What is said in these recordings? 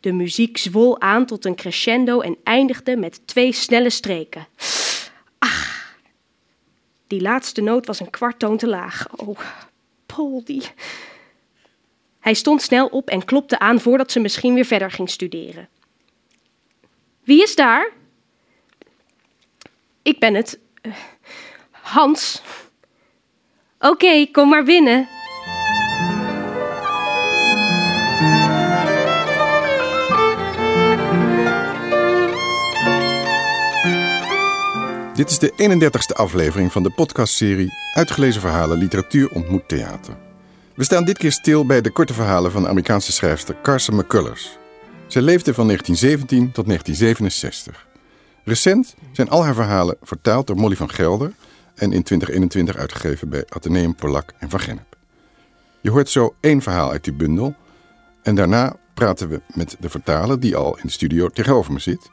De muziek zwol aan tot een crescendo en eindigde met twee snelle streken. Ach, die laatste noot was een kwarttoon te laag. Oh, Poldy. Hij stond snel op en klopte aan voordat ze misschien weer verder ging studeren. Wie is daar? Ik ben het. Uh, Hans. Oké, kom maar binnen. Dit is de 31ste aflevering van de podcastserie Uitgelezen verhalen literatuur ontmoet theater. We staan dit keer stil bij de korte verhalen van de Amerikaanse schrijfster Carson McCullers. Zij leefde van 1917 tot 1967. Recent zijn al haar verhalen vertaald door Molly van Gelder en in 2021 uitgegeven bij Atheneum Polak en Van Gennep. Je hoort zo één verhaal uit die bundel en daarna praten we met de vertaler die al in de studio tegenover me zit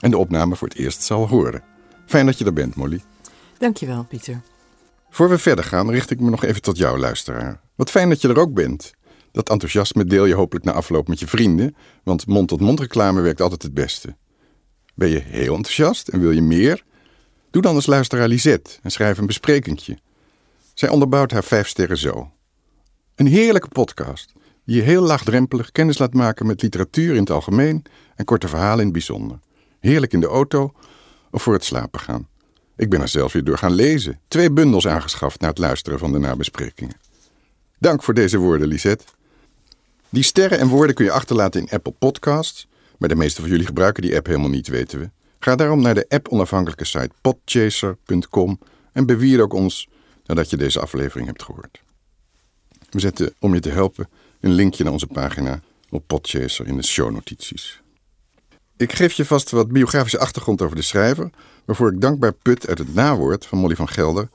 en de opname voor het eerst zal horen. Fijn dat je er bent, Molly. Dankjewel, Pieter. Voor we verder gaan, richt ik me nog even tot jou, luisteraar. Wat fijn dat je er ook bent. Dat enthousiasme deel je hopelijk na afloop met je vrienden, want mond-tot-mond reclame werkt altijd het beste. Ben je heel enthousiast en wil je meer? Doe dan als luisteraar Lisette en schrijf een besprekingje. Zij onderbouwt haar vijf sterren zo. Een heerlijke podcast die je heel laagdrempelig kennis laat maken met literatuur in het algemeen en korte verhalen in het bijzonder. Heerlijk in de auto of voor het slapen gaan. Ik ben er zelf weer door gaan lezen. Twee bundels aangeschaft na het luisteren van de nabesprekingen. Dank voor deze woorden, Lisette. Die sterren en woorden kun je achterlaten in Apple Podcasts, maar de meeste van jullie gebruiken die app helemaal niet, weten we. Ga daarom naar de app-onafhankelijke site podchaser.com en bewier ook ons nadat je deze aflevering hebt gehoord. We zetten, om je te helpen, een linkje naar onze pagina op Podchaser in de shownotities. Ik geef je vast wat biografische achtergrond over de schrijver, waarvoor ik dankbaar put uit het nawoord van Molly van Gelder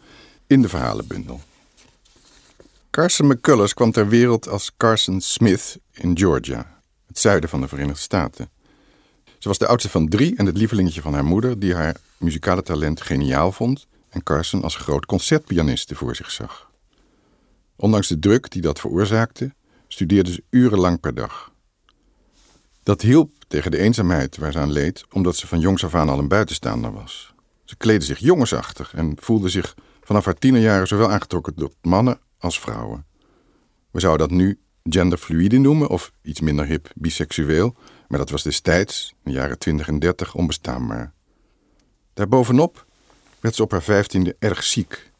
in de verhalenbundel. Carson McCullers kwam ter wereld als Carson Smith in Georgia, het zuiden van de Verenigde Staten. Ze was de oudste van drie en het lievelingetje van haar moeder, die haar muzikale talent geniaal vond en Carson als groot concertpianiste voor zich zag. Ondanks de druk die dat veroorzaakte, studeerde ze urenlang per dag. Dat hielp tegen de eenzaamheid waar ze aan leed, omdat ze van jongs af aan al een buitenstaander was. Ze kleedde zich jongensachtig en voelde zich vanaf haar tienerjaren zowel aangetrokken tot mannen als vrouwen. We zouden dat nu genderfluide noemen of iets minder hip biseksueel, maar dat was destijds, in de jaren 20 en 30, onbestaanbaar. Daarbovenop werd ze op haar vijftiende erg ziek.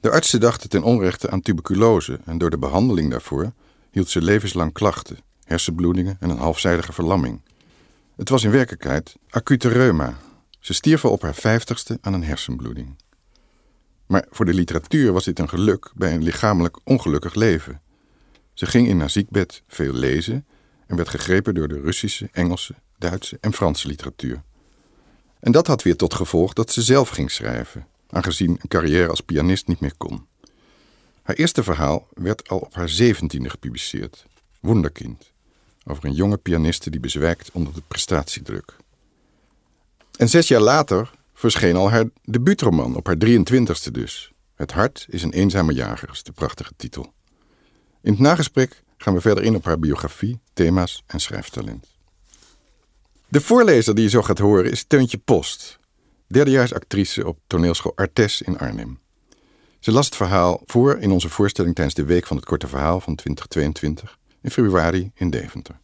De artsen dachten ten onrechte aan tuberculose en door de behandeling daarvoor hield ze levenslang klachten, hersenbloedingen en een halfzijdige verlamming. Het was in werkelijkheid acute reuma. Ze stierf al op haar vijftigste aan een hersenbloeding. Maar voor de literatuur was dit een geluk bij een lichamelijk ongelukkig leven. Ze ging in haar ziekbed veel lezen en werd gegrepen door de Russische, Engelse, Duitse en Franse literatuur. En dat had weer tot gevolg dat ze zelf ging schrijven, aangezien een carrière als pianist niet meer kon. Haar eerste verhaal werd al op haar zeventiende gepubliceerd, Wonderkind, over een jonge pianiste die bezwijkt onder de prestatiedruk. En zes jaar later verscheen al haar debuutroman, op haar 23ste dus. Het hart is een eenzame jager, is de prachtige titel. In het nagesprek gaan we verder in op haar biografie, thema's en schrijftalent. De voorlezer die je zo gaat horen is Teuntje Post, derdejaars actrice op toneelschool Artes in Arnhem. Ze las het verhaal voor in onze voorstelling tijdens de Week van het Korte Verhaal van 2022 in februari in Deventer.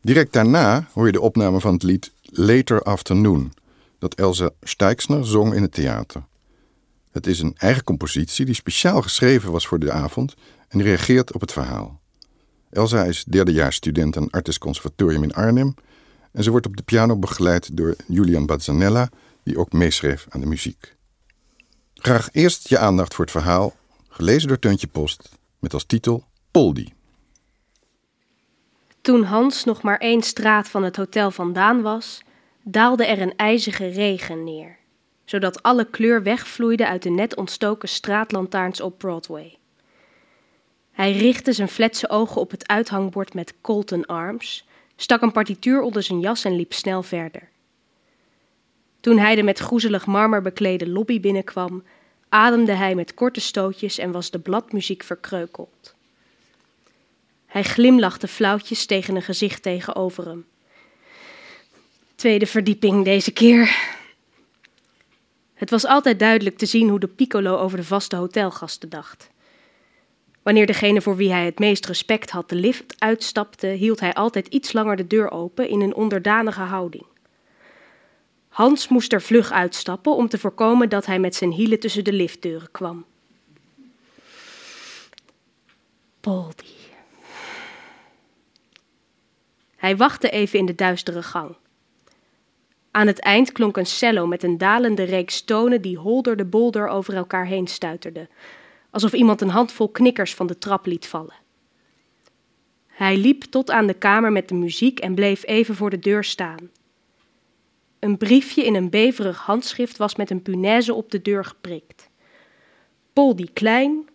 Direct daarna hoor je de opname van het lied Later Afternoon, dat Elsa Steixner zong in het theater. Het is een eigen compositie die speciaal geschreven was voor de avond en reageert op het verhaal. Elsa is derdejaars student aan het Artes Conservatorium in Arnhem en ze wordt op de piano begeleid door Julian Bazzanella, die ook meeschreef aan de muziek. Graag eerst je aandacht voor het verhaal, gelezen door Teuntje Post, met als titel Poldi. Toen Hans nog maar één straat van het hotel vandaan was, daalde er een ijzige regen neer, zodat alle kleur wegvloeide uit de net ontstoken straatlantaarns op Broadway. Hij richtte zijn fletse ogen op het uithangbord met Colton Arms, stak een partituur onder zijn jas en liep snel verder. Toen hij de met groezelig marmer beklede lobby binnenkwam, ademde hij met korte stootjes en was de bladmuziek verkreukeld. Hij glimlachte flauwtjes tegen een gezicht tegenover hem. Tweede verdieping deze keer. Het was altijd duidelijk te zien hoe de piccolo over de vaste hotelgasten dacht. Wanneer degene voor wie hij het meest respect had de lift uitstapte, hield hij altijd iets langer de deur open in een onderdanige houding. Hans moest er vlug uitstappen om te voorkomen dat hij met zijn hielen tussen de liftdeuren kwam. Poldi. Hij wachtte even in de duistere gang. Aan het eind klonk een cello met een dalende reeks tonen die holder de bolder over elkaar heen stuiterde, alsof iemand een handvol knikkers van de trap liet vallen. Hij liep tot aan de kamer met de muziek en bleef even voor de deur staan. Een briefje in een beverig handschrift was met een punaise op de deur geprikt. Poldi Klein,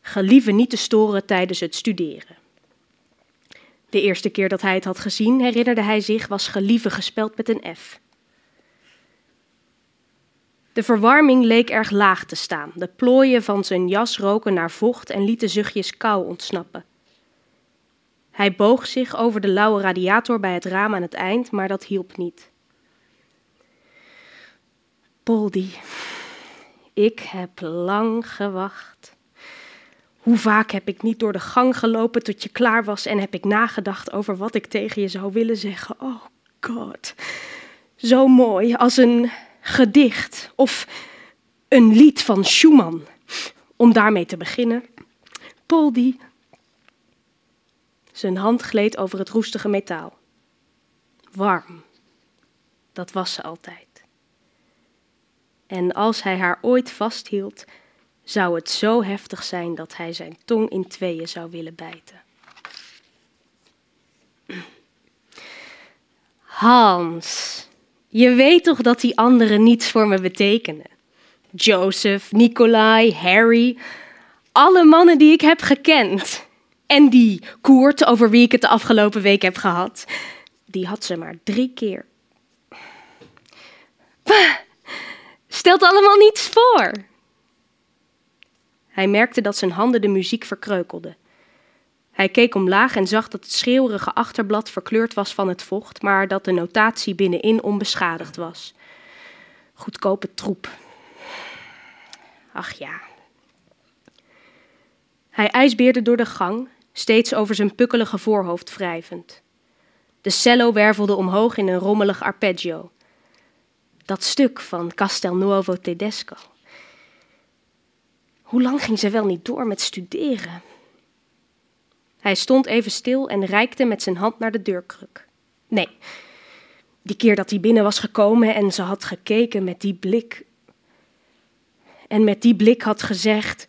gelieve niet te storen tijdens het studeren. De eerste keer dat hij het had gezien, herinnerde hij zich, was gelieve gespeld met een F. De verwarming leek erg laag te staan. De plooien van zijn jas roken naar vocht en lieten zuchtjes kou ontsnappen. Hij boog zich over de lauwe radiator bij het raam aan het eind, maar dat hielp niet. Poldi, ik heb lang gewacht. Hoe vaak heb ik niet door de gang gelopen tot je klaar was en heb ik nagedacht over wat ik tegen je zou willen zeggen. Oh God, zo mooi als een gedicht of een lied van Schumann. Om daarmee te beginnen. Poldi. Zijn hand gleed over het roestige metaal. Warm. Dat was ze altijd. En als hij haar ooit vasthield, zou het zo heftig zijn dat hij zijn tong in tweeën zou willen bijten. Hans, je weet toch dat die anderen niets voor me betekenen? Joseph, Nikolai, Harry, alle mannen die ik heb gekend. En die Koert, over wie ik het de afgelopen week heb gehad, die had ze maar drie keer. Stelt allemaal niets voor. Hij merkte dat zijn handen de muziek verkreukelden. Hij keek omlaag en zag dat het schreeuwerige achterblad verkleurd was van het vocht, maar dat de notatie binnenin onbeschadigd was. Goedkope troep. Ach ja. Hij ijsbeerde door de gang, steeds over zijn pukkelige voorhoofd wrijvend. De cello wervelde omhoog in een rommelig arpeggio. Dat stuk van Castelnuovo Tedesco. Hoe lang ging zij wel niet door met studeren? Hij stond even stil en reikte met zijn hand naar de deurkruk. Nee, die keer dat hij binnen was gekomen en ze had gekeken met die blik. En met die blik had gezegd.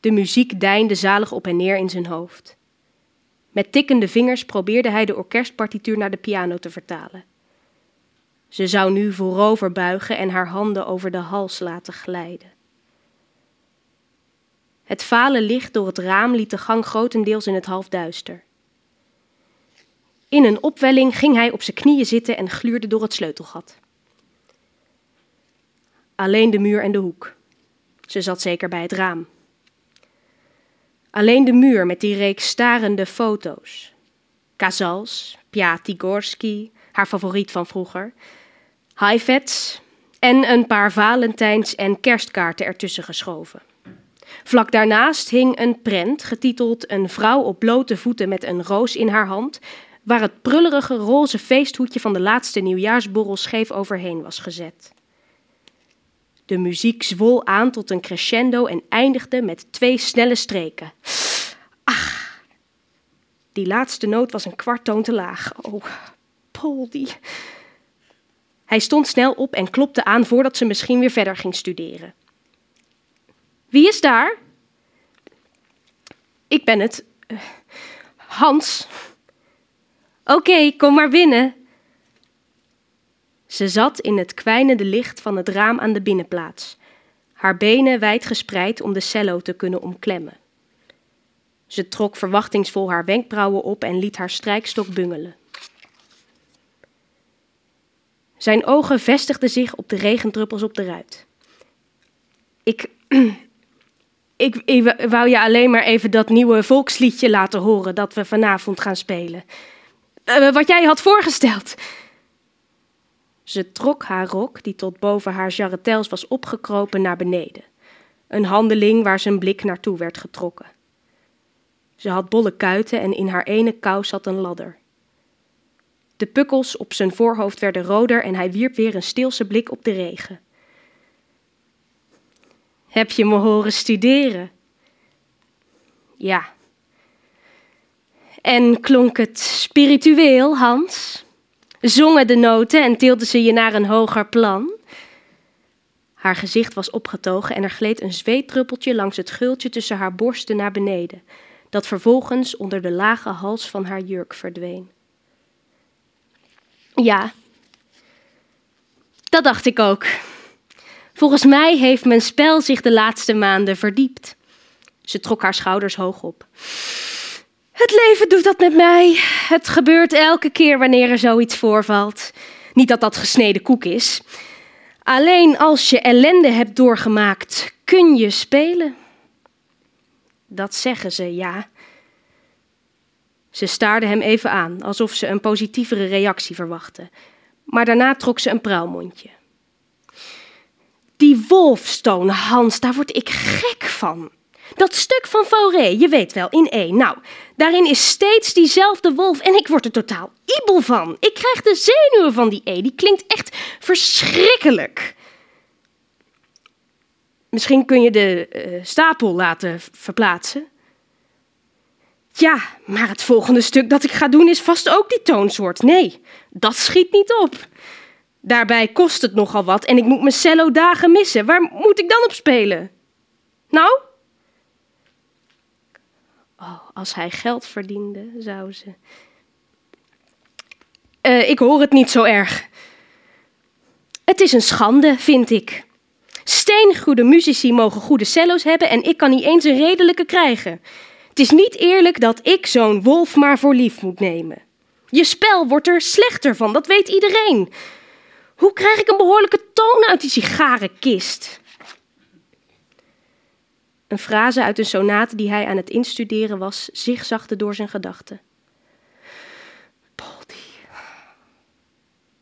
De muziek deinde zalig op en neer in zijn hoofd. Met tikkende vingers probeerde hij de orkestpartituur naar de piano te vertalen. Ze zou nu voorover buigen en haar handen over de hals laten glijden. Het vale licht door het raam liet de gang grotendeels in het halfduister. In een opwelling ging hij op zijn knieën zitten en gluurde door het sleutelgat. Alleen de muur en de hoek. Ze zat zeker bij het raam. Alleen de muur met die reeks starende foto's. Casals, Piatigorsky, haar favoriet van vroeger. Haifets en een paar Valentijns- en kerstkaarten ertussen geschoven. Vlak daarnaast hing een prent getiteld Een vrouw op blote voeten met een roos in haar hand, waar het prullerige roze feesthoedje van de laatste nieuwjaarsborrel scheef overheen was gezet. De muziek zwol aan tot een crescendo en eindigde met twee snelle streken. Ach, die laatste noot was een kwarttoon te laag. Oh, Poldi. Hij stond snel op en klopte aan voordat ze misschien weer verder ging studeren. Wie is daar? Ik ben het. Hans. Oké, kom maar binnen. Ze zat in het kwijnende licht van het raam aan de binnenplaats, haar benen wijd gespreid om de cello te kunnen omklemmen. Ze trok verwachtingsvol haar wenkbrauwen op en liet haar strijkstok bungelen. Zijn ogen vestigden zich op de regendruppels op de ruit. Ik, Ik, wou je alleen maar even dat nieuwe volksliedje laten horen dat we vanavond gaan spelen. Uh, wat jij had voorgesteld. Ze trok haar rok, die tot boven haar jarretels was opgekropen, naar beneden. Een handeling waar zijn blik naartoe werd getrokken. Ze had bolle kuiten en in haar ene kous zat een ladder. De pukkels op zijn voorhoofd werden roder en hij wierp weer een stilse blik op de regen. Heb je me horen studeren? Ja. En klonk het spiritueel, Hans? Zongen de noten en tilden ze je naar een hoger plan? Haar gezicht was opgetogen en er gleed een zweetdruppeltje langs het gultje tussen haar borsten naar beneden, dat vervolgens onder de lage hals van haar jurk verdween. Ja, dat dacht ik ook. Volgens mij heeft mijn spel zich de laatste maanden verdiept. Ze trok haar schouders hoog op. Het leven doet dat met mij. Het gebeurt elke keer wanneer er zoiets voorvalt. Niet dat dat gesneden koek is. Alleen als je ellende hebt doorgemaakt, kun je spelen. Dat zeggen ze, ja. Ze staarde hem even aan, alsof ze een positievere reactie verwachtte. Maar daarna trok ze een pruilmondje. Die Wolfstone, Hans, daar word ik gek van. Dat stuk van Fauré, je weet wel, in één. Nou, daarin is steeds diezelfde wolf en ik word er totaal ibel van. Ik krijg de zenuwen van die E, die klinkt echt verschrikkelijk. Misschien kun je de uh, stapel laten verplaatsen. Ja, maar het volgende stuk dat ik ga doen is vast ook die toonsoort. Nee, dat schiet niet op. Daarbij kost het nogal wat en ik moet mijn cello dagen missen. Waar moet ik dan op spelen? Nou? Oh, als hij geld verdiende, zou ze. Uh, ik hoor het niet zo erg. Het is een schande, vind ik. Steengoede muzici mogen goede cello's hebben en ik kan niet eens een redelijke krijgen. Het is niet eerlijk dat ik zo'n wolf maar voor lief moet nemen. Je spel wordt er slechter van, dat weet iedereen. Hoe krijg ik een behoorlijke toon uit die sigarenkist? Een frase uit een sonate die hij aan het instuderen was, zigzagde door zijn gedachten. Poldi.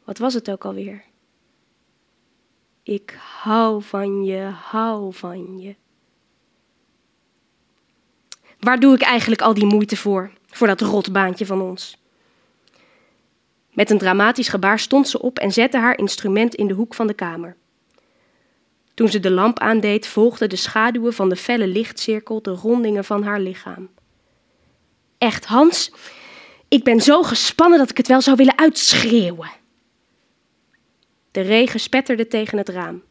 Wat was het ook alweer? Ik hou van je, hou van je. Waar doe ik eigenlijk al die moeite voor, voor dat rotbaantje van ons? Met een dramatisch gebaar stond ze op en zette haar instrument in de hoek van de kamer. Toen ze de lamp aandeed, volgden de schaduwen van de felle lichtcirkel de rondingen van haar lichaam. Echt, Hans, ik ben zo gespannen dat ik het wel zou willen uitschreeuwen. De regen spetterde tegen het raam.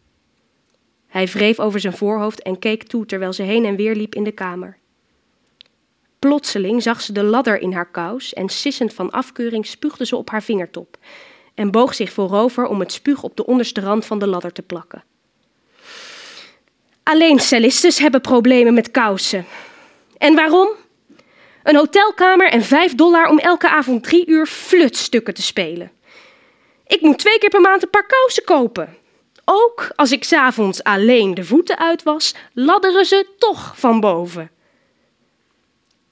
Hij wreef over zijn voorhoofd en keek toe terwijl ze heen en weer liep in de kamer. Plotseling zag ze de ladder in haar kous en sissend van afkeuring spuugde ze op haar vingertop en boog zich voorover om het spuug op de onderste rand van de ladder te plakken. Alleen cellistes hebben problemen met kousen. En waarom? Een hotelkamer en vijf dollar om elke avond drie uur flutstukken te spelen. Ik moet twee keer per maand een paar kousen kopen. Ook als ik s'avonds alleen de voeten uit was, ladderen ze toch van boven.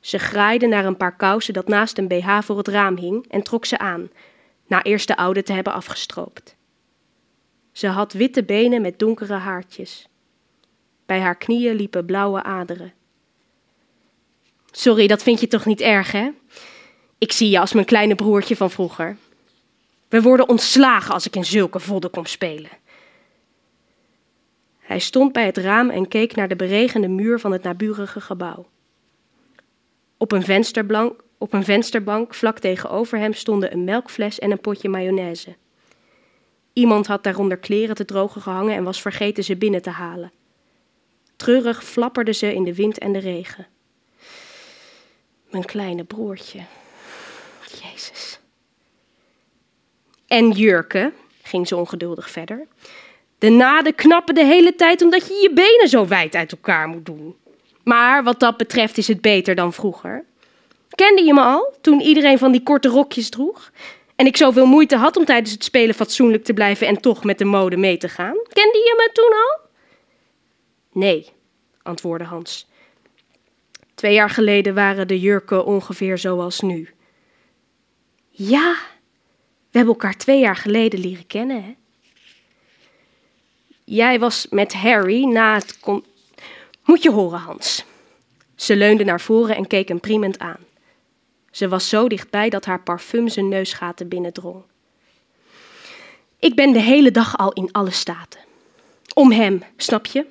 Ze graaide naar een paar kousen dat naast een BH voor het raam hing en trok ze aan, na eerst de oude te hebben afgestroopt. Ze had witte benen met donkere haartjes. Bij haar knieën liepen blauwe aderen. Sorry, dat vind je toch niet erg, hè? Ik zie je als mijn kleine broertje van vroeger. We worden ontslagen als ik in zulke vodden kom spelen. Hij stond bij het raam en keek naar de beregende muur van het naburige gebouw. Op een, vensterbank, op een vensterbank vlak tegenover hem stonden een melkfles en een potje mayonaise. Iemand had daaronder kleren te drogen gehangen en was vergeten ze binnen te halen. Treurig flapperde ze in de wind en de regen. Mijn kleine broertje. Jezus. En jurken, ging ze ongeduldig verder. De naden knappen de hele tijd omdat je je benen zo wijd uit elkaar moet doen. Maar wat dat betreft is het beter dan vroeger. Kende je me al, toen iedereen van die korte rokjes droeg? En ik zoveel moeite had om tijdens het spelen fatsoenlijk te blijven en toch met de mode mee te gaan? Kende je me toen al? Nee, antwoordde Hans. Twee jaar geleden waren de jurken ongeveer zoals nu. Ja, we hebben elkaar twee jaar geleden leren kennen, hè? Jij was met Harry na het. Moet je horen, Hans. Ze leunde naar voren en keek hem priemend aan. Ze was zo dichtbij dat haar parfum zijn neusgaten binnendrong. Ik ben de hele dag al in alle staten. Om hem, snap je?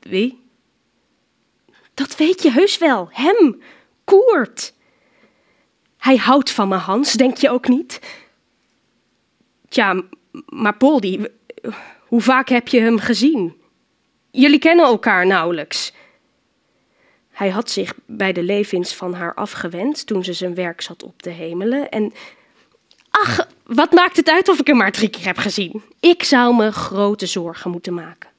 Wie? Dat weet je heus wel. Hem, Koert. Hij houdt van me, Hans, denk je ook niet? Tja, maar Poldy, hoe vaak heb je hem gezien? Jullie kennen elkaar nauwelijks. Hij had zich bij de levens van haar afgewend toen ze zijn werk zat op te hemelen. En ach, wat maakt het uit of ik hem maar drie keer heb gezien? Ik zou me grote zorgen moeten maken.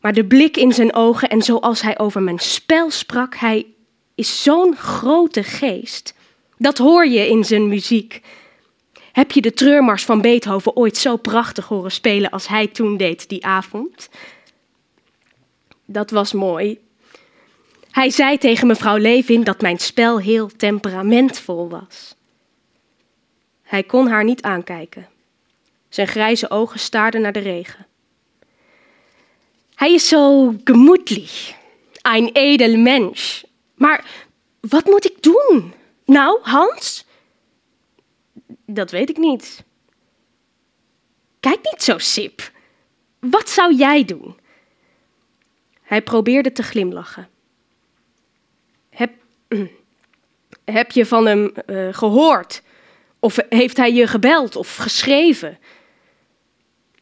Maar de blik in zijn ogen en zoals hij over mijn spel sprak, hij is zo'n grote geest. Dat hoor je in zijn muziek. Heb je de treurmars van Beethoven ooit zo prachtig horen spelen als hij toen deed die avond? Dat was mooi. Hij zei tegen mevrouw Levin dat mijn spel heel temperamentvol was. Hij kon haar niet aankijken. Zijn grijze ogen staarden naar de regen. Hij is zo gemütlich, een edel mens. Maar wat moet ik doen? Nou, Hans? Dat weet ik niet. Kijk niet zo sip. Wat zou jij doen? Hij probeerde te glimlachen. Heb, heb je van hem uh, gehoord? Of heeft hij je gebeld of geschreven?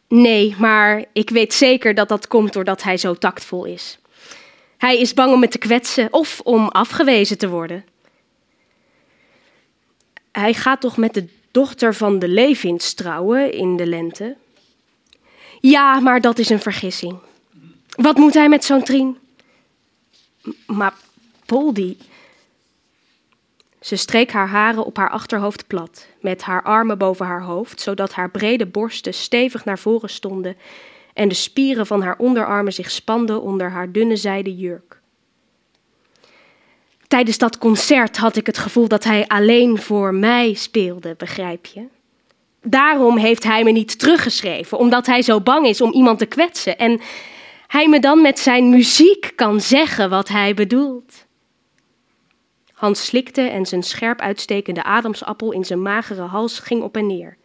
Nee, maar ik weet zeker dat dat komt doordat hij zo tactvol is. Hij is bang om me te kwetsen of om afgewezen te worden. Hij gaat toch met de dochter van de Levins trouwen in de lente? Ja, maar dat is een vergissing. Wat moet hij met zo'n trien? Maar Poldy. Ze streek haar haren op haar achterhoofd plat, met haar armen boven haar hoofd, zodat haar brede borsten stevig naar voren stonden en de spieren van haar onderarmen zich spanden onder haar dunne zijden jurk. Tijdens dat concert had ik het gevoel dat hij alleen voor mij speelde, begrijp je? Daarom heeft hij me niet teruggeschreven, omdat hij zo bang is om iemand te kwetsen en hij me dan met zijn muziek kan zeggen wat hij bedoelt. Hans slikte en zijn scherp uitstekende ademsappel in zijn magere hals ging op en neer.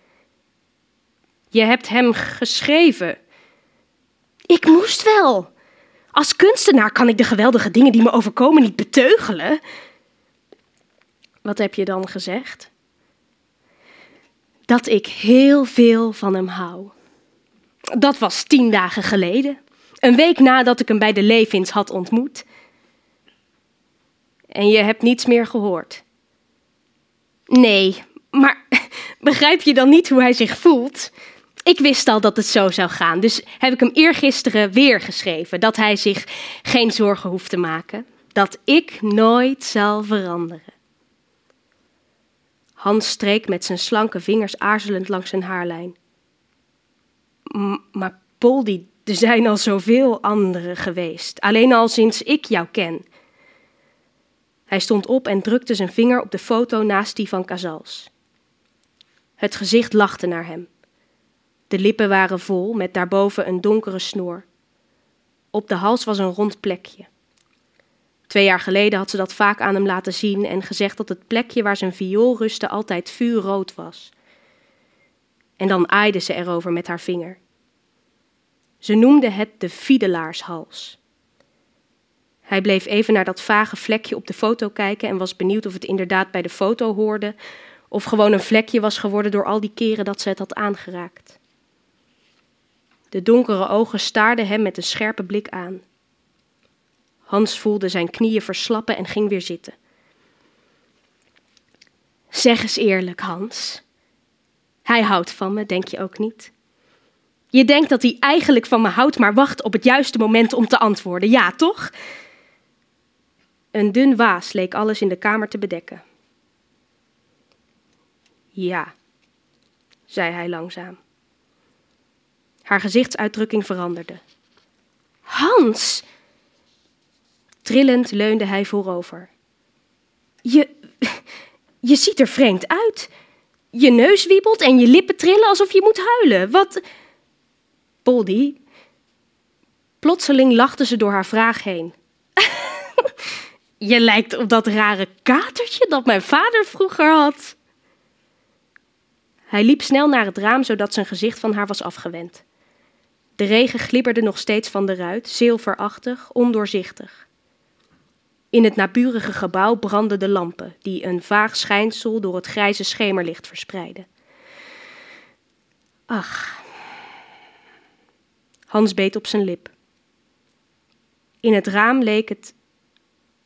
Je hebt hem geschreven. Ik moest wel. Als kunstenaar kan ik de geweldige dingen die me overkomen niet beteugelen. Wat heb je dan gezegd? Dat ik heel veel van hem hou. Dat was tien dagen geleden. Een week nadat ik hem bij de Levins had ontmoet. En je hebt niets meer gehoord. Nee, maar begrijp je dan niet hoe hij zich voelt? Ik wist al dat het zo zou gaan, dus heb ik hem eergisteren weer geschreven dat hij zich geen zorgen hoeft te maken, dat ik nooit zal veranderen. Hans streek met zijn slanke vingers aarzelend langs zijn haarlijn. maar Poldy, er zijn al zoveel anderen geweest, alleen al sinds ik jou ken. Hij stond op en drukte zijn vinger op de foto naast die van Casals. Het gezicht lachte naar hem. De lippen waren vol, met daarboven een donkere snoer. Op de hals was een rond plekje. Twee jaar geleden had ze dat vaak aan hem laten zien en gezegd dat het plekje waar zijn viool rustte altijd vuurrood was. En dan aaide ze erover met haar vinger. Ze noemde het de fiedelaarshals. Hij bleef even naar dat vage vlekje op de foto kijken en was benieuwd of het inderdaad bij de foto hoorde of gewoon een vlekje was geworden door al die keren dat ze het had aangeraakt. De donkere ogen staarden hem met een scherpe blik aan. Hans voelde zijn knieën verslappen en ging weer zitten. Zeg eens eerlijk, Hans. Hij houdt van me, denk je ook niet? Je denkt dat hij eigenlijk van me houdt, maar wacht op het juiste moment om te antwoorden. Ja, toch? Een dun waas leek alles in de kamer te bedekken. Ja, zei hij langzaam. Haar gezichtsuitdrukking veranderde. Hans! Trillend leunde hij voorover. Je. Je ziet er vreemd uit. Je neus wiebelt en je lippen trillen alsof je moet huilen. Wat. Poldy. Plotseling lachte ze door haar vraag heen. je lijkt op dat rare katertje dat mijn vader vroeger had. Hij liep snel naar het raam zodat zijn gezicht van haar was afgewend. De regen glibberde nog steeds van de ruit, zilverachtig, ondoorzichtig. In het naburige gebouw brandden de lampen, die een vaag schijnsel door het grijze schemerlicht verspreidden. Ach. Hans beet op zijn lip. In het raam leek het.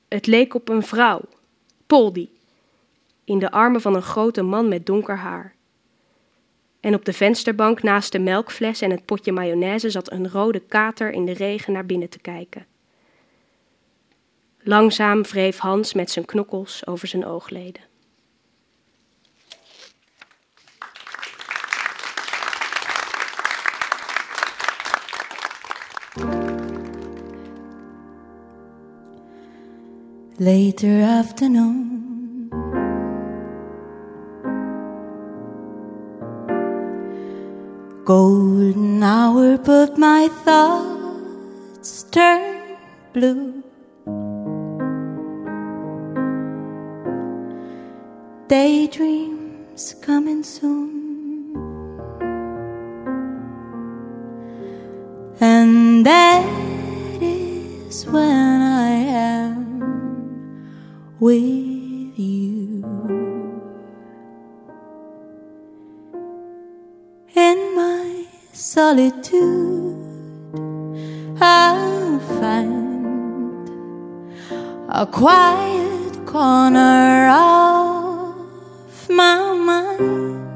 Het leek op een vrouw, Poldy, in de armen van een grote man met donker haar. En op de vensterbank naast de melkfles en het potje mayonaise zat een rode kater in de regen naar binnen te kijken. Langzaam wreef Hans met zijn knokkels over zijn oogleden. Later afternoon. Golden hour, but my thoughts turn blue. Daydreams coming soon. And that is when I with you. In my solitude, I'll find a quiet corner of my mind,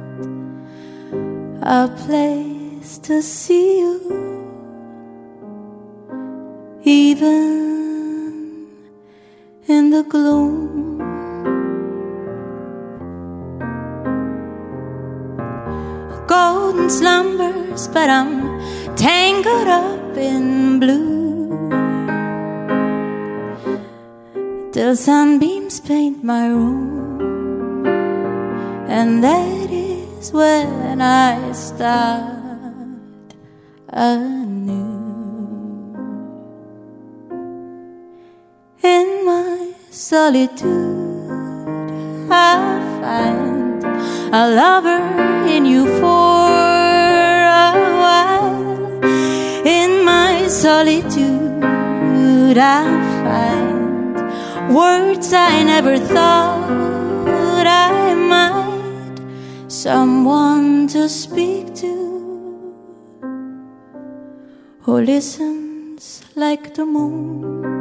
a place to see you, even in the gloom. Slumbers, but I'm tangled up in blue. Till sunbeams paint my room, and that is when I start anew. In my solitude, I find a lover in you for Solitude, I find words I never thought I might, someone to speak to who listens like the moon.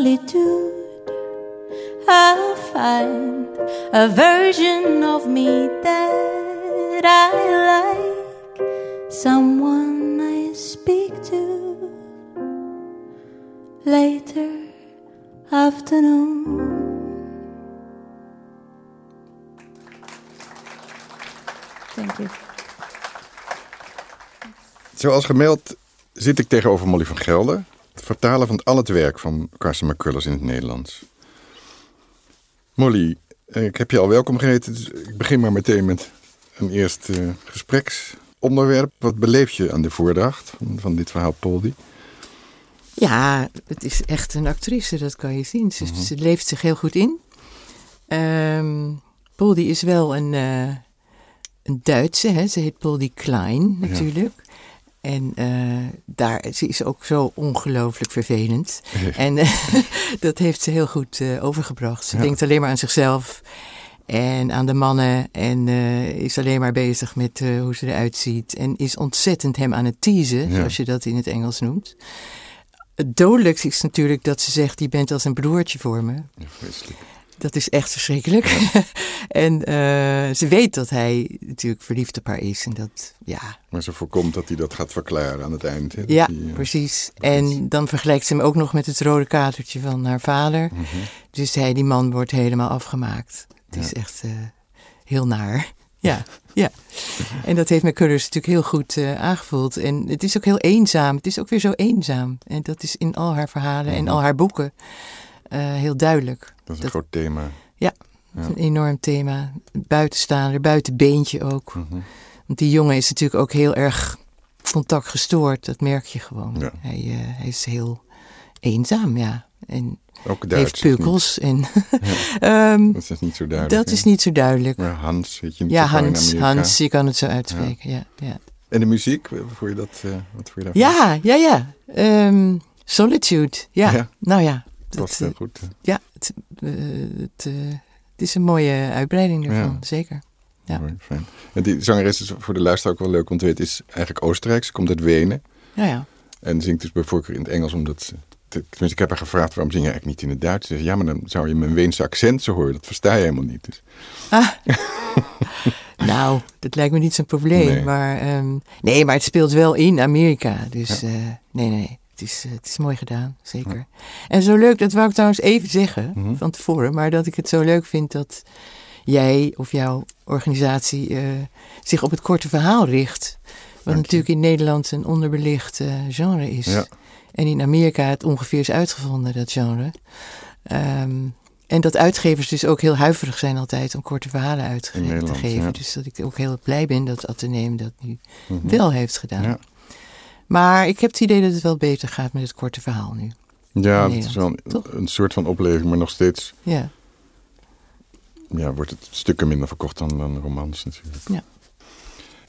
Solitude, I find a version of me that I like, someone I speak to later afternoon. Thank you. Zoals gemeld zit ik tegenover Molly van Gelder, vertalen van al het werk van Carson McCullers in het Nederlands. Molly, eh, ik heb je al welkom geheten, dus ik begin maar meteen met een eerste gespreksonderwerp. Wat beleef je aan de voordracht van, van dit verhaal Poldy? Ja, het is echt een actrice, dat kan je zien. Ze, Mhm. ze leeft zich heel goed in. Ehm Poldy is wel een, eh, een Duitse, hè? ze heet Poldy Klein natuurlijk. En eh, daar, ze is ook zo ongelooflijk vervelend. en eh, dat heeft ze heel goed eh, overgebracht. Ze Ja. denkt alleen maar aan zichzelf en aan de mannen. En is alleen maar bezig met hoe ze eruit ziet. En is ontzettend hem aan het teasen, Ja. zoals je dat in het Engels noemt. Het dodelijkste is natuurlijk dat ze zegt: Je bent als een broertje voor me. Ja, vreselijk. Dat is echt verschrikkelijk. en eh, ze weet dat hij natuurlijk verliefd op haar is. En dat, ja, Maar ze voorkomt dat hij dat gaat verklaren aan het eind. Hè? Ja eh, precies. dat En dan vergelijkt ze hem ook nog met het rode katertje van haar vader. mhm. Dus hij, die man, wordt helemaal afgemaakt. Het Ja. is echt eh, heel naar. Ja, ja. En dat heeft McCullers natuurlijk heel goed eh, aangevoeld. En het is ook heel eenzaam. Het is ook weer zo eenzaam. En dat is in al haar verhalen en Mhm. al haar boeken heel duidelijk. Dat is een Dat- groot thema. Ja, Ja. een enorm thema. Buitenstaander, buitenbeentje ook. Mhm. Want die jongen is natuurlijk ook heel erg contactgestoord. Dat merk je gewoon. Ja. Hij, eh, hij is heel eenzaam, ja. En Ook heeft pukkels. En, Ja, Ehm, dat is niet zo duidelijk. dat is niet zo duidelijk. Maar Hans, weet je niet Ja, Hans. Hans, je kan het zo uitspreken. Ja, ja. En de muziek, wat vond je dat? eh, wat vond je daarvan? ja, ja. ja. Ehm, Solitude. Ja. Nou ja, dat heel eh, goed. ja het, eh, het, eh, het is een mooie uitbreiding ervan, Ja. zeker. Ja. Fijn. En die zangeres is voor de luisteraar ook wel leuk, want het is eigenlijk Oostenrijks. Ze komt uit Wenen Ja, ja. en zingt dus bij voorkeur in het Engels, omdat ze... Tenminste, ik heb haar gevraagd, waarom zing je eigenlijk niet in het Duits? Ze zei, ja, maar dan zou je mijn Weense accent zo horen. Dat versta je helemaal niet. Dus, Ah. nou, dat lijkt me niet zo'n probleem. Nee. Maar, ehm, nee, maar het speelt wel in Amerika. Dus nee, nee. Het is, eh, het is mooi gedaan, zeker. En zo leuk, dat wou ik trouwens even zeggen Mhm. van tevoren. Maar dat ik het zo leuk vind dat jij of jouw organisatie eh, zich op het korte verhaal richt. Wat natuurlijk in Nederland een onderbelicht eh, genre is. Ja. En in Amerika het ongeveer is uitgevonden, dat genre. Ehm, en dat uitgevers dus ook heel huiverig zijn altijd om korte verhalen uit te geven. ja. Dus dat ik ook heel blij ben dat Atheneum dat nu mhm. wel heeft gedaan. Ja. Maar ik heb het idee dat het wel beter gaat met het korte verhaal nu. Ja, het is wel een, een soort van opleving, maar nog steeds Ja, ja, wordt het stukken minder verkocht dan, dan romans natuurlijk. Ja.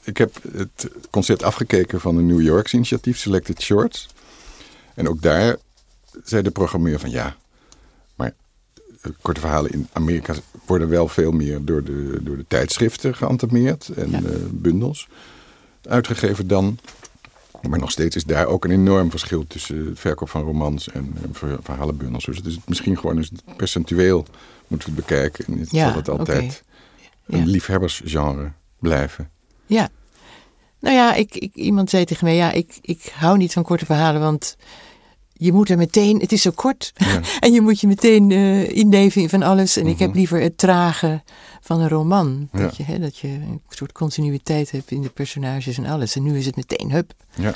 Ik heb het concert afgekeken van een New Yorks initiatief, Selected Shorts. En ook daar zei de programmeur van ja, maar eh, korte verhalen in Amerika worden wel veel meer door de, door de tijdschriften geantameerd en Ja. eh, bundels uitgegeven dan. Maar nog steeds is daar ook een enorm verschil tussen het verkoop van romans en ver- verhalenbundels. Dus het is misschien gewoon eens percentueel moeten we het bekijken. En het Ja, zal het altijd een Ja. liefhebbersgenre blijven. ja. Nou ja, ik, ik, iemand zei tegen mij, ja, ik, ik hou niet van korte verhalen, want je moet er meteen, het is zo kort, Ja. en je moet je meteen eh inleven in van alles. En ik heb Mhm. liever het trage van een roman, Ja. dat, je, hè, dat je een soort continuïteit hebt in de personages en alles. En nu is het meteen, hup, Ja.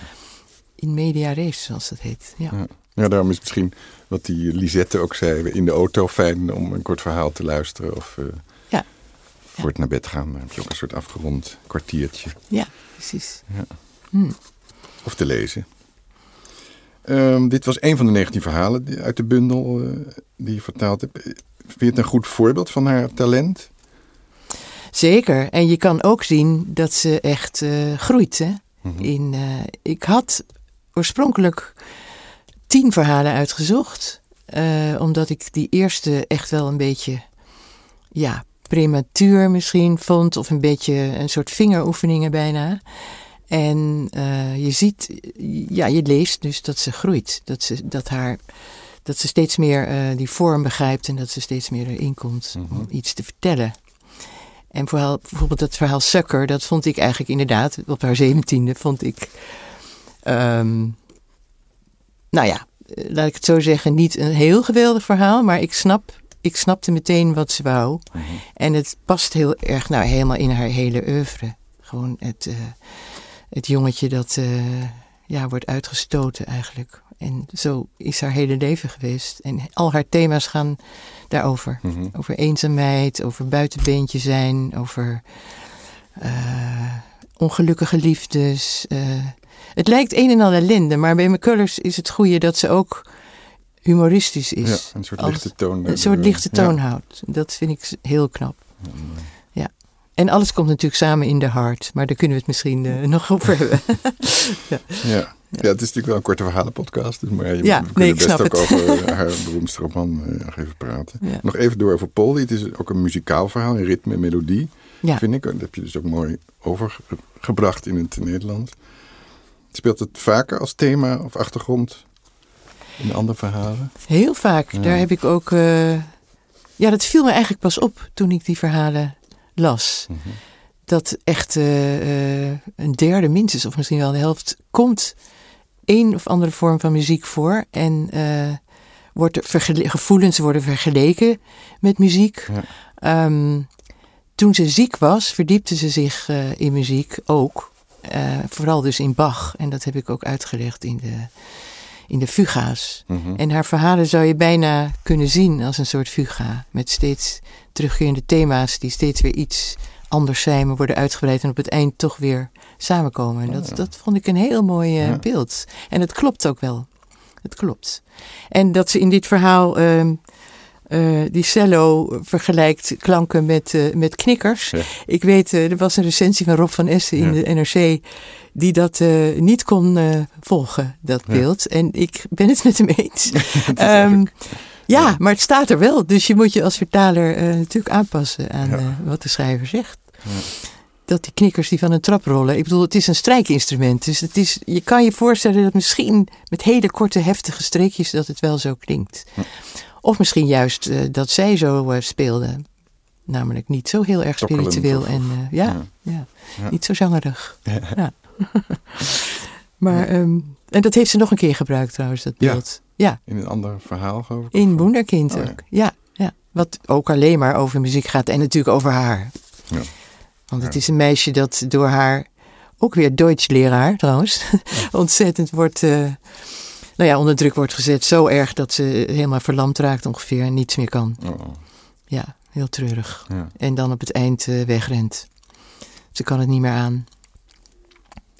in media res, zoals dat heet. Ja. Ja. daarom is misschien wat die Lisette ook zei, in de auto fijn om een kort verhaal te luisteren. Of Ja. voor het naar bed gaan, dan heb je ook een soort afgerond kwartiertje. ja, precies. Of te lezen. Ehm, dit was een van de 19 verhalen uit de bundel eh, die je vertaald hebt. Vind je het een goed voorbeeld van haar talent? Zeker. En je kan ook zien dat ze echt eh, groeit. Hè? Mhm. In, eh, ik had oorspronkelijk tien verhalen uitgezocht. omdat ik die eerste echt wel een beetje ja, prematuur misschien vond. Of een beetje een soort vingeroefeningen bijna. En eh, je ziet, ja, je leest dus dat ze groeit. Dat ze, dat haar, dat ze steeds meer eh, die vorm begrijpt en dat ze steeds meer erin komt Mhm. om iets te vertellen. En vooral, bijvoorbeeld dat verhaal Sucker, dat vond ik eigenlijk inderdaad, op haar zeventiende vond ik, ehm, nou ja, eh, laat ik het zo zeggen, niet een heel geweldig verhaal, maar ik, snap, ik snapte meteen wat ze wou. Mhm. En het past heel erg, nou helemaal in haar hele oeuvre. Gewoon het, het jongetje dat eh, ja, wordt uitgestoten eigenlijk. En zo is haar hele leven geweest. En al haar thema's gaan daarover. Mhm. Over eenzaamheid, over buitenbeentje zijn, over eh, ongelukkige liefdes. eh, Het lijkt een en al ellende, maar bij McCullers is het goede dat ze ook humoristisch is. Ja, een soort lichte toon. Een soort lichte Ja. toon houdt. Dat vind ik heel knap. En alles komt natuurlijk samen in de hart, maar daar kunnen we het misschien eh, nog over hebben. Ja. ja, het is natuurlijk wel een korte verhalenpodcast. Dus maar je, Ja, we nee, kunnen best ook het. over eh, haar beroemdste roman eh, nog even praten. Ja. Nog even door over Polly. Het is ook een muzikaal verhaal in ritme en melodie, Ja. vind ik. Dat heb je dus ook mooi overgebracht in het Nederlands. Speelt het vaker als thema of achtergrond in andere verhalen? Heel vaak. Ja. Daar heb ik ook. eh, ja, dat viel me eigenlijk pas op toen ik die verhalen las. Mhm. Dat echt eh, eh, een derde minstens, of misschien wel de helft, komt één of andere vorm van muziek voor. En eh, wordt gevoelens worden vergeleken met muziek. Ja. Ehm, toen ze ziek was, verdiepte ze zich in muziek ook. Vooral dus in Bach. En dat heb ik ook uitgelegd in de, in de fuga's. Mhm. En haar verhalen zou je bijna kunnen zien als een soort fuga. Met steeds terugkerende thema's die steeds weer iets anders zijn, maar worden uitgebreid en op het eind toch weer samenkomen. En dat, dat vond ik een heel mooi eh, beeld. En het klopt ook wel. Het klopt. En dat ze in dit verhaal ehm, eh, die cello vergelijkt klanken met, eh, met knikkers. Ja. Ik weet, eh, er was een recensie van Rob van Essen in Ja. de NRC die dat niet kon volgen, dat Ja. beeld. En ik ben het met hem eens. Ehm, ja, maar het staat er wel. Dus je moet je als vertaler natuurlijk aanpassen aan wat de schrijver zegt. Dat die knikkers die van een trap rollen. Ik bedoel, het is een strijkinstrument. Dus het is, je kan je voorstellen dat misschien met hele korte, heftige streekjes dat het wel zo klinkt. Of misschien juist eh, dat zij zo eh, speelde. Namelijk niet zo heel erg Tokkelend spiritueel of- en eh, ja, ja. ja. Ja. niet zo zangerig. Ja. maar, ehm, en dat heeft ze nog een keer gebruikt trouwens, dat beeld. Ja, In een ander verhaal, geloof ik? in Wunderkind Oh, ja. ook. Ja, ja. Wat ook alleen maar over muziek gaat en natuurlijk over haar. Ja. Want het is een meisje dat door haar, ook weer Duits leraar trouwens, ontzettend wordt, nou ja, onder druk wordt gezet. Zo erg dat ze helemaal verlamd raakt ongeveer en niets meer kan. Oh, Ja, heel treurig. ja. En dan op het eind eh, wegrent. Ze kan het niet meer aan.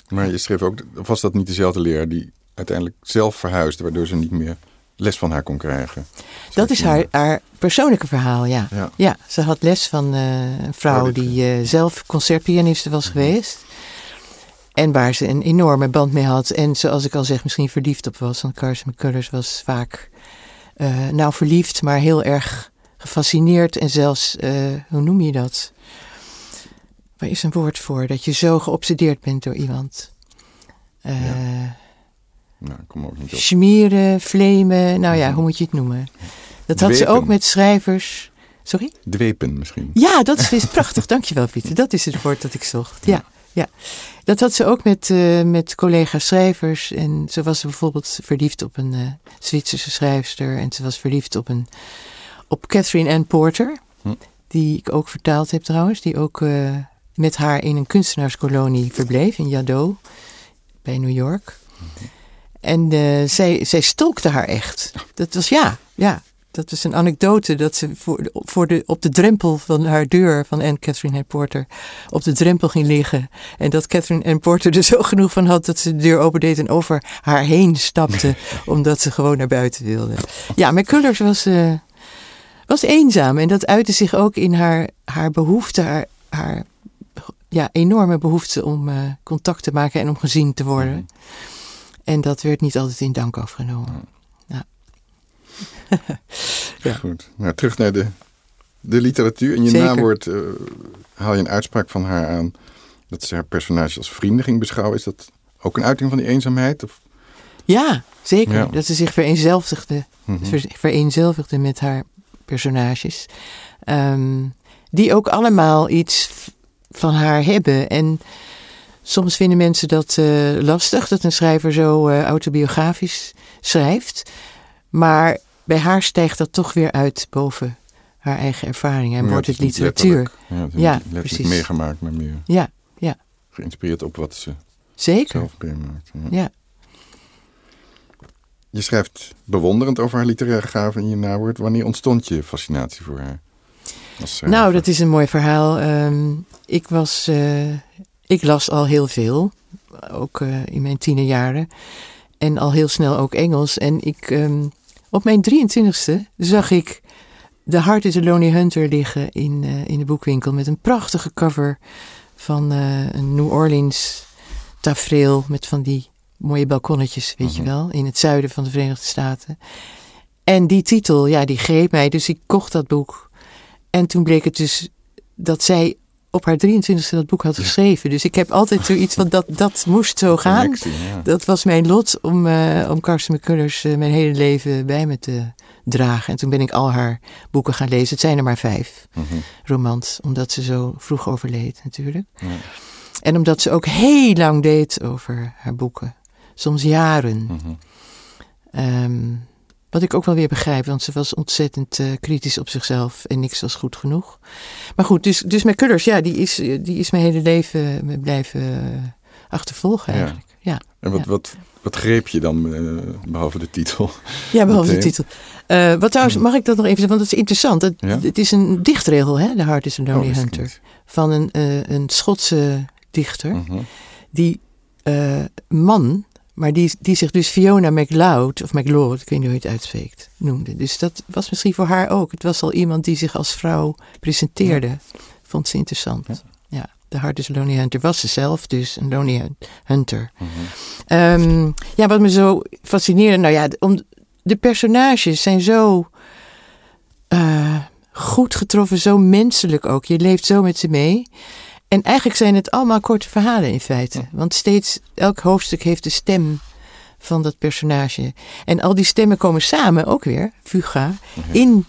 Maar je schreef ook, was dat niet dezelfde leraar die uiteindelijk zelf verhuisde, waardoor ze niet meer les van haar kon krijgen? Dat is haar, haar persoonlijke verhaal, ja. Ja. Ja, ze had les van eh, een vrouw Oh, die eh, zelf concertpianiste was geweest. En waar ze een enorme band mee had. En zoals ik al zeg, misschien verliefd op was. Want Carson McCullers was vaak, eh, nou verliefd, maar heel erg gefascineerd. En zelfs, eh, hoe noem je dat? Waar is een woord voor? Dat je zo geobsedeerd bent door iemand. Eh Nou, kom ook niet op. Schmieren, flemen, nou ja, Mhm. hoe moet je het noemen? Dat had ze ook met schrijvers. Sorry? Dwepen misschien. Ja, dat is, is prachtig. Dankjewel, Pieter. Dat is het woord dat ik zocht. Ja, ja. Dat had ze ook met, eh, met collega-schrijvers. En zo was ze bijvoorbeeld verliefd op een eh, Zwitserse schrijfster. En ze was verliefd op, een, op Catherine Ann Porter. Hm. Die ik ook vertaald heb trouwens. Die ook eh, met haar in een kunstenaarskolonie verbleef in Yaddo. Bij New York. En eh, zij, zij stolkte haar echt. Dat was ja, ja. Dat is een anekdote dat ze voor, voor de, op de drempel van haar deur van Anne Catherine Ann Porter op de drempel ging liggen. En dat Catherine Ann Porter er zo genoeg van had dat ze de deur opendeed en over haar heen stapte. omdat ze gewoon naar buiten wilde. Ja, McCullers was, eh, was eenzaam. En dat uitte zich ook in haar, haar behoefte, haar, haar ja, enorme behoefte om eh, contact te maken en om gezien te worden. En dat werd niet altijd in dank afgenomen. Ja. Goed. Nou, terug naar de, de literatuur. In je Zeker. nawoord eh, haal je een uitspraak van haar aan dat ze haar personage als vrienden ging beschouwen. Is dat ook een uiting van die eenzaamheid? Of? Ja, zeker. Ja. Dat ze zich vereenzelvigde, ver- vereenzelvigde met haar personages. Ehm, die ook allemaal iets van haar hebben. En soms vinden mensen dat eh, lastig, dat een schrijver zo eh, autobiografisch schrijft. Maar bij haar stijgt dat toch weer uit boven haar eigen ervaringen en Ja, wordt het literatuur. Ja, het Ja, precies. meegemaakt, maar meer Ja, ja, geïnspireerd op wat ze zeker. zelf meemaakt. Ja. Ja. Je schrijft bewonderend over haar literaire gaven in je nawoord. Wanneer ontstond je fascinatie voor haar? Als? Nou, dat is een mooi verhaal. Ehm, ik was, eh, ik las al heel veel ook eh, in mijn tienerjaren. En al heel snel ook Engels. En ik, ehm, op mijn 23ste zag ik The Heart is a Lonely Hunter liggen in, eh, in de boekwinkel. Met een prachtige cover van eh, een New Orleans tafereel. Met van die mooie balkonnetjes, weet je wel. In het zuiden van de Verenigde Staten. En die titel, ja, die greep mij. Dus ik kocht dat boek. En toen bleek het dus dat zij op haar 23e dat boek had geschreven. Dus ik heb altijd zoiets van dat, dat moest zo gaan. Connectie, ja. Dat was mijn lot om, eh om Karsten McCullers eh, mijn hele leven bij me te dragen. En toen ben ik al haar boeken gaan lezen. Het zijn er maar vijf Mhm. romans, omdat ze zo vroeg overleed natuurlijk. Ja. En omdat ze ook heel lang deed over haar boeken. Soms jaren. Mhm. Ehm, wat ik ook wel weer begrijp, want ze was ontzettend eh, kritisch op zichzelf en niks was goed genoeg. Maar goed, dus, dus McCullers, ja, die is, eh, die is mijn hele leven me blijven eh, achtervolgen Ja. eigenlijk. Ja, En wat, Ja. wat, wat greep je dan, eh, behalve de titel? ja behalve de titel. Eh, wat trouwens, mag ik dat nog even zeggen, want dat is interessant. Het, Ja? het is een dichtregel, hè, The Heart is a Lonely Oh, Hunter. niet. Van een, eh, een Schotse dichter. Mhm. die eh, man, maar die, die zich dus Fiona MacLeod, of MacLeod, ik weet niet hoe je het uitspreekt, noemde. Dus dat was misschien voor haar ook. Het was al iemand die zich als vrouw presenteerde. Vond ze interessant. Ja. Ja, de Heart is Lonely Hunter was ze zelf, dus een Lonely Hun- Hunter. Mhm. Ehm, ja, wat me zo fascineerde, nou ja, om, de personages zijn zo eh, goed getroffen, zo menselijk ook. Je leeft zo met ze mee. En eigenlijk zijn het allemaal korte verhalen in feite. Want steeds, elk hoofdstuk heeft de stem van dat personage. En al die stemmen komen samen, ook weer, Fuga, in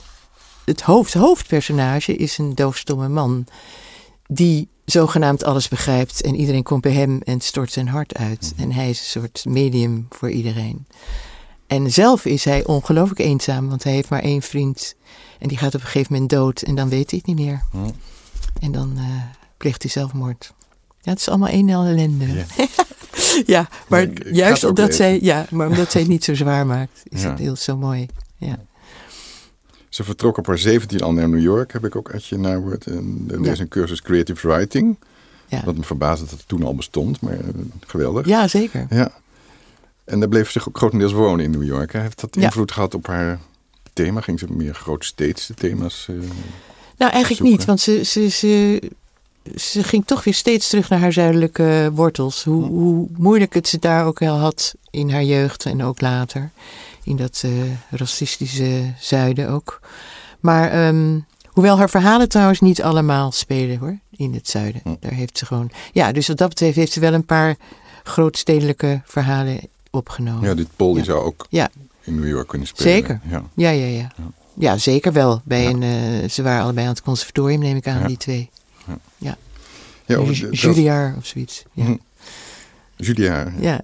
het hoofd. hoofdpersonage is een doofstomme man. Die zogenaamd alles begrijpt. En iedereen komt bij hem en stort zijn hart uit. En hij is een soort medium voor iedereen. En zelf is hij ongelooflijk eenzaam, want hij heeft maar één vriend. En die gaat op een gegeven moment dood en dan weet hij het niet meer. En dan eh, pleegt hij zelfmoord. Ja, het is allemaal één en al ellende. Ja. Ja, maar ik- ik ga juist omdat zij, ja, maar omdat zij het niet zo zwaar maakt, is Ja. het heel zo mooi. Ja. Ze vertrok op haar 17 al naar New York, heb ik ook uit je nawoord. En er Ja. is een cursus Creative Writing. Ja. Wat me verbaasde dat het toen al bestond, maar eh, geweldig. ja, zeker. Ja. En daar bleef ze grotendeels wonen in New York. hè. Heeft dat invloed gehad op haar thema? Ging ze meer grootsteedse thema's? eh, Nou, eigenlijk zoeken. niet, want ze, ze, ze, ze ging toch weer steeds terug naar haar zuidelijke wortels. Hoe, hoe moeilijk het ze daar ook wel had in haar jeugd en ook later. In dat eh, racistische zuiden ook. Maar ehm, hoewel haar verhalen trouwens niet allemaal spelen hoor, in het zuiden. Daar heeft ze gewoon... Ja, dus wat dat betreft heeft ze wel een paar grootstedelijke verhalen opgenomen. ja, dit Paul die Ja. zou ook Ja. in New York kunnen spelen. Zeker. Ja. Ja, ja, ja. Ja, zeker wel. Bij Ja. een, eh, ze waren allebei aan het conservatorium, neem ik aan, Ja. die twee. Ja, de- dat- Juilliard of zoiets. Ja. Hm. Julia, ja.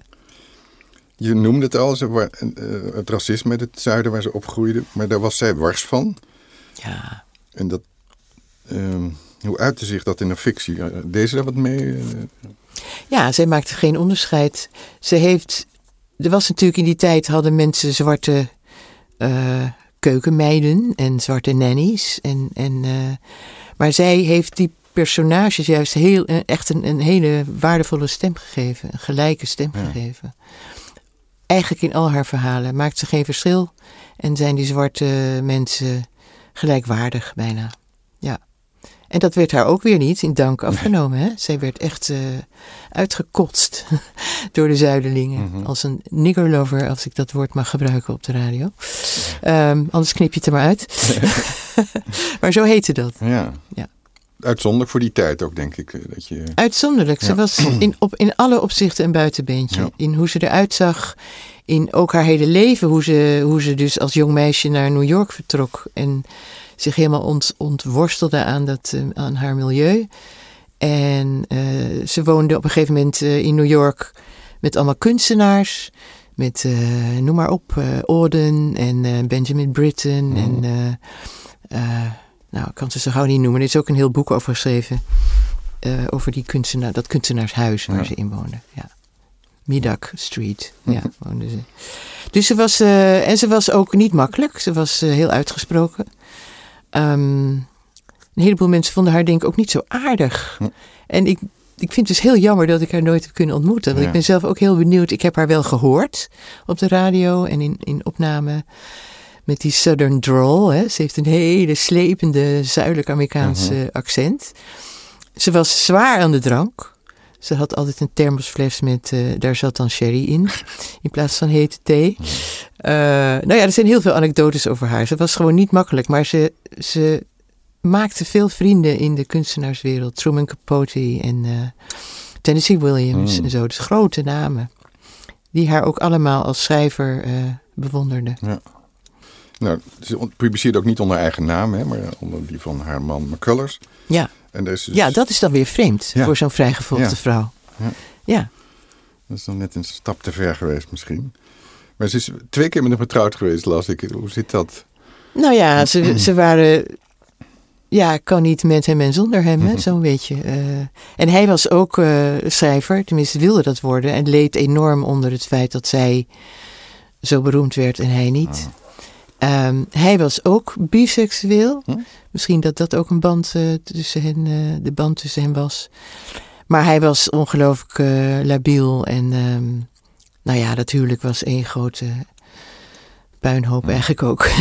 je noemde het al, ze eh, het racisme in het zuiden waar ze opgroeide. Maar daar was zij wars van. Ja. En dat, ehm, hoe uitte zich dat in een fictie? Eh, Deed ze daar wat mee? Ja, zij maakte geen onderscheid. Ze heeft. Er was natuurlijk in die tijd hadden mensen zwarte eh, keukenmeiden en zwarte nannies. En, en, maar zij heeft die personages juist heel, eh, echt een, een hele waardevolle stem gegeven. Een gelijke stem Ja. gegeven. Eigenlijk in al haar verhalen maakt ze geen verschil. En zijn die zwarte mensen gelijkwaardig bijna. Ja. En dat werd haar ook weer niet in dank afgenomen. Hè? Zij werd echt eh, uitgekotst door de zuidelingen. Mhm. Als een niggerlover, als ik dat woord mag gebruiken op de radio. Ehm, anders knip je het er maar uit. maar zo heette dat. ja. Ja. Uitzonderlijk voor die tijd ook, denk ik. eh, Dat je, Uitzonderlijk. Ze Ja. was in, op, in alle opzichten een buitenbeentje. Ja. In hoe ze eruit zag. In ook haar hele leven. Hoe ze, hoe ze dus als jong meisje naar New York vertrok. En zich helemaal ont, ontworstelde aan, dat, eh, aan haar milieu. En eh, ze woonde op een gegeven moment in New York met allemaal kunstenaars. Met, noem maar op, Auden en Benjamin Britten. Mhm. En, nou, ik kan ze zo gauw niet noemen. Er is ook een heel boek over geschreven. eh, over die kunstenaar, dat kunstenaarshuis waar Ja. ze in woonde. Ja. Midak Street, ja, woonde ze. Dus ze was, eh, en ze was ook niet makkelijk. Ze was eh, heel uitgesproken. Ehm, een heleboel mensen vonden haar denk ik ook niet zo aardig. En ik ik vind het dus heel jammer dat ik haar nooit heb kunnen ontmoeten. Want Ja. ik ben zelf ook heel benieuwd. Ik heb haar wel gehoord op de radio en in, in opname met die Southern drawl. Hè. Ze heeft een hele slepende Zuidelijk-Amerikaanse accent. Ze was zwaar aan de drank. Ze had altijd een thermosfles met, eh, daar zat dan sherry in, in plaats van hete thee. Eh, nou ja, er zijn heel veel anekdotes over haar. Ze was gewoon niet makkelijk, maar ze, ze maakte veel vrienden in de kunstenaarswereld. Truman Capote en eh, Tennessee Williams Hmm. en zo. Dus grote namen. Die haar ook allemaal als schrijver bewonderden. Nou, ze publiceerde ook niet onder eigen naam, hè, maar onder die van haar man McCullers. Ja, En is dus, ja dat is dan weer vreemd Ja. voor zo'n vrijgevochten Ja. vrouw. Ja. ja. dat is dan net een stap te ver geweest misschien. Maar ze is twee keer met hem getrouwd geweest, las ik. Hoe zit dat? Nou ja, ze, ze waren. Ja, kan niet met hem en zonder hem, Mhm. hè, zo'n beetje. eh. en hij was ook eh, schrijver, tenminste wilde dat worden. En leed enorm onder het feit dat zij zo beroemd werd en hij niet. Ehm, hij was ook biseksueel. Hm? Misschien dat dat ook een band eh, tussen hen, eh, de band tussen hen was. Maar hij was ongelooflijk eh, labiel. En ehm, nou ja, dat huwelijk was één grote puinhoop eigenlijk ook.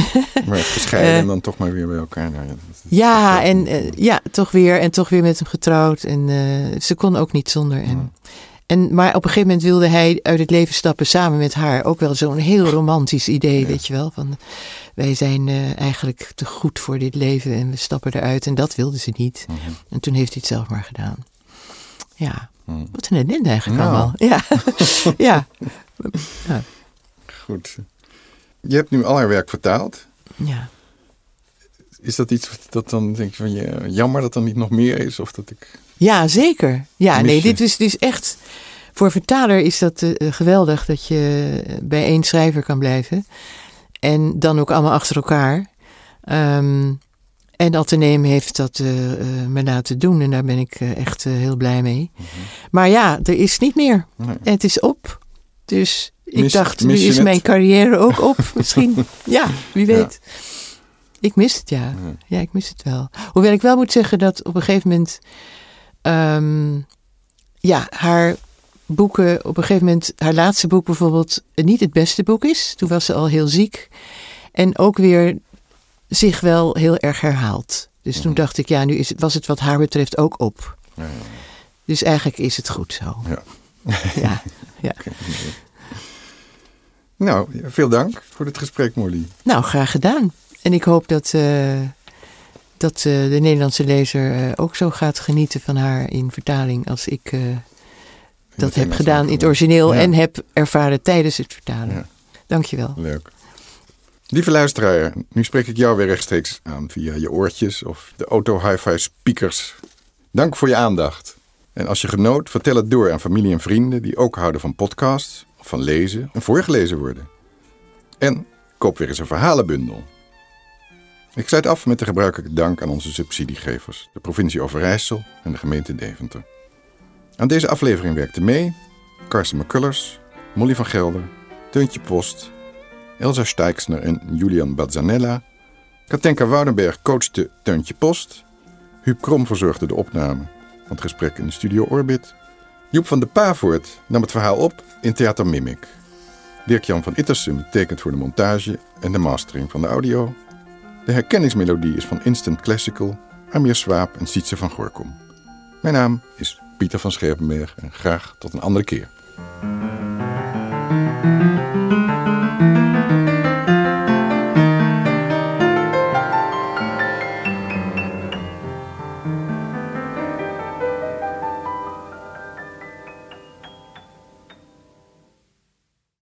Maar gescheiden en dan toch maar weer bij elkaar. Nou, ja, en ja, toch weer. En toch weer met hem getrouwd. En ze kon ook niet zonder hem. En, maar op een gegeven moment wilde hij uit het leven stappen samen met haar. Ook wel zo'n heel romantisch idee, weet je wel. Van, wij zijn eh, eigenlijk te goed voor dit leven en we stappen eruit. En dat wilde ze niet. Mhm. En toen heeft hij het zelf maar gedaan. Ja, Mhm. wat een ellende eigenlijk Nou. allemaal. Ja, ja. Goed. Je hebt nu al haar werk vertaald. ja. Is dat iets dat dan denk je van je, jammer dat er niet nog meer is? Of dat ik. Ja, zeker. Ja, nee, dit is, dit is echt. Voor vertaler is dat eh, geweldig dat je bij één schrijver kan blijven. En dan ook allemaal achter elkaar. Ehm, en Atheneum heeft dat eh, eh, me laten doen en daar ben ik echt heel blij mee. Maar ja, er is niet meer. Nee. Het is op. Dus ik Mis- dacht, nu mis is het? mijn carrière ook op misschien. ja, wie Ja. weet. Ik mis het, ja. Ja, ik mis het wel. Hoewel ik wel moet zeggen dat op een gegeven moment... ehm, ja, haar boeken... Op een gegeven moment, haar laatste boek bijvoorbeeld... niet het beste boek is. Toen was ze al heel ziek. En ook weer zich wel heel erg herhaalt. Dus toen dacht ik, ja, nu is, was het wat haar betreft ook op. Ja, ja, Dus eigenlijk is het goed zo. Ja. Ja, ja. Nou, veel dank voor dit gesprek, Molly. Nou, graag gedaan. En ik hoop dat, eh, dat eh, de Nederlandse lezer eh, ook zo gaat genieten van haar in vertaling als ik eh, dat heb gedaan in het origineel Ja. en heb ervaren tijdens het vertalen. Ja. Dankjewel. Leuk. Lieve luisteraar, nu spreek ik jou weer rechtstreeks aan via je oortjes of de auto hi-fi speakers. Dank voor je aandacht. En als je genoot, vertel het door aan familie en vrienden die ook houden van podcasts of van lezen en voorgelezen worden. En koop weer eens een verhalenbundel. Ik sluit af met de gebruikelijke dank aan onze subsidiegevers, de provincie Overijssel en de gemeente Deventer. Aan deze aflevering werkte mee Carsten McCullers, Molly van Gelder, Teuntje Post, Elsa Steixner en Julian Bazzanella. Katenka Woudenberg coachte Teuntje Post. Huub Krom verzorgde de opname van het gesprek in de studio Orbit. Joep van de Pavoort nam het verhaal op in Theater Mimic. Dirk-Jan van Ittersum tekent voor de montage en de mastering van de audio. De herkenningsmelodie is van Instant Classical, Amir Swaap en Sietse van Gorkom. Mijn naam is Pieter van Scherpenberg en graag tot een andere keer.